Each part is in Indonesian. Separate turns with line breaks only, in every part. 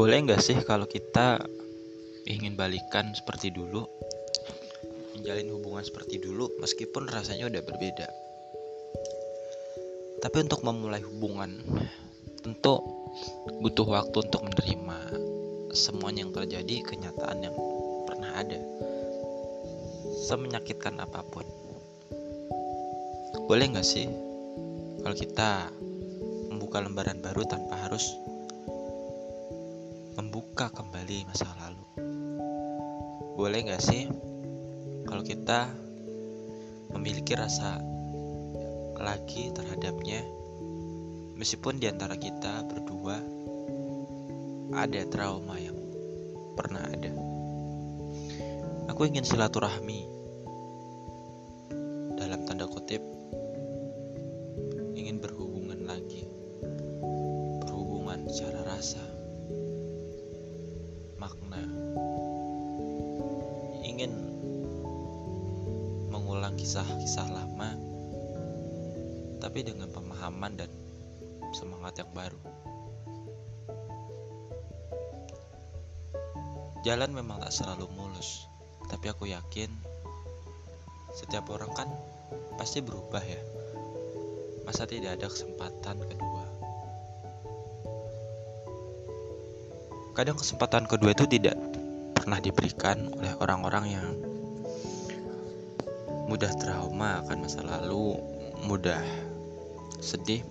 Boleh nggak sih kalau kita ingin balikan seperti dulu, menjalin hubungan seperti dulu, meskipun rasanya udah berbeda. Tapi untuk memulai hubungan, tentu butuh waktu untuk menerima semuanya yang terjadi, kenyataan yang pernah ada, semenyakitkan apa pun. Boleh nggak sih kalau kita membuka lembaran baru tanpa harus membuka kembali masa lalu. Boleh gak sih kalau kita memiliki rasa lagi terhadapnya meskipun di antara kita berdua ada trauma yang pernah ada. Aku ingin silaturahmi dalam tanda kutip ingin berhubungan lagi berhubungan secara rasa makna. Ingin mengulang kisah-kisah lama tapi dengan pemahaman dan semangat yang baru. Jalan memang tak selalu mulus tapi aku yakin setiap orang kan pasti berubah ya. Masa tidak ada kesempatan kedua kadang kesempatan kedua itu tidak pernah diberikan oleh orang-orang yang mudah trauma akan masa lalu, mudah sedih.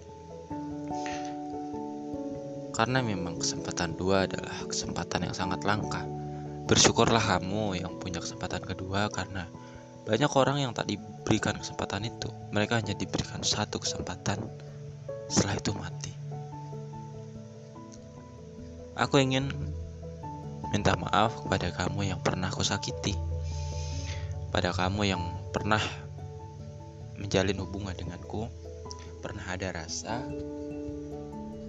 Karena memang kesempatan dua adalah kesempatan yang sangat langka. Bersyukurlah kamu yang punya kesempatan kedua karena banyak orang yang tak diberikan kesempatan itu. Mereka hanya diberikan satu kesempatan, setelah itu mati. Aku ingin minta maaf kepada kamu yang pernah aku sakiti. Pada kamu yang pernah menjalin hubungan denganku, pernah ada rasa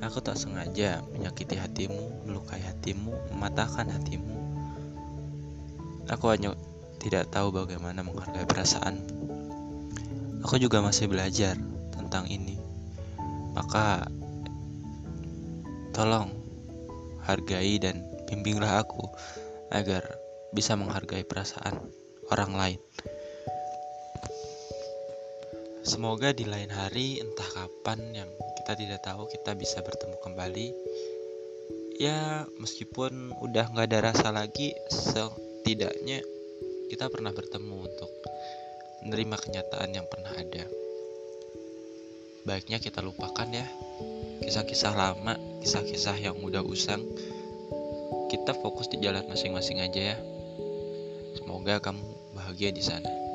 aku tak sengaja menyakiti hatimu, melukai hatimu, mematahkan hatimu. Aku hanya tidak tahu bagaimana menghargai perasaan. Aku juga masih belajar tentang ini. Maka tolong hargai dan bimbinglah aku agar bisa menghargai perasaan orang lain. Semoga di lain hari, entah kapan yang kita tidak tahu, kita bisa bertemu kembali. Ya, meskipun udah nggak ada rasa lagi, setidaknya kita pernah bertemu untuk menerima kenyataan yang pernah ada. Baiknya kita lupakan ya kisah-kisah lama, kisah-kisah yang udah usang. Kita fokus di jalan masing-masing aja ya. Semoga kamu bahagia di sana.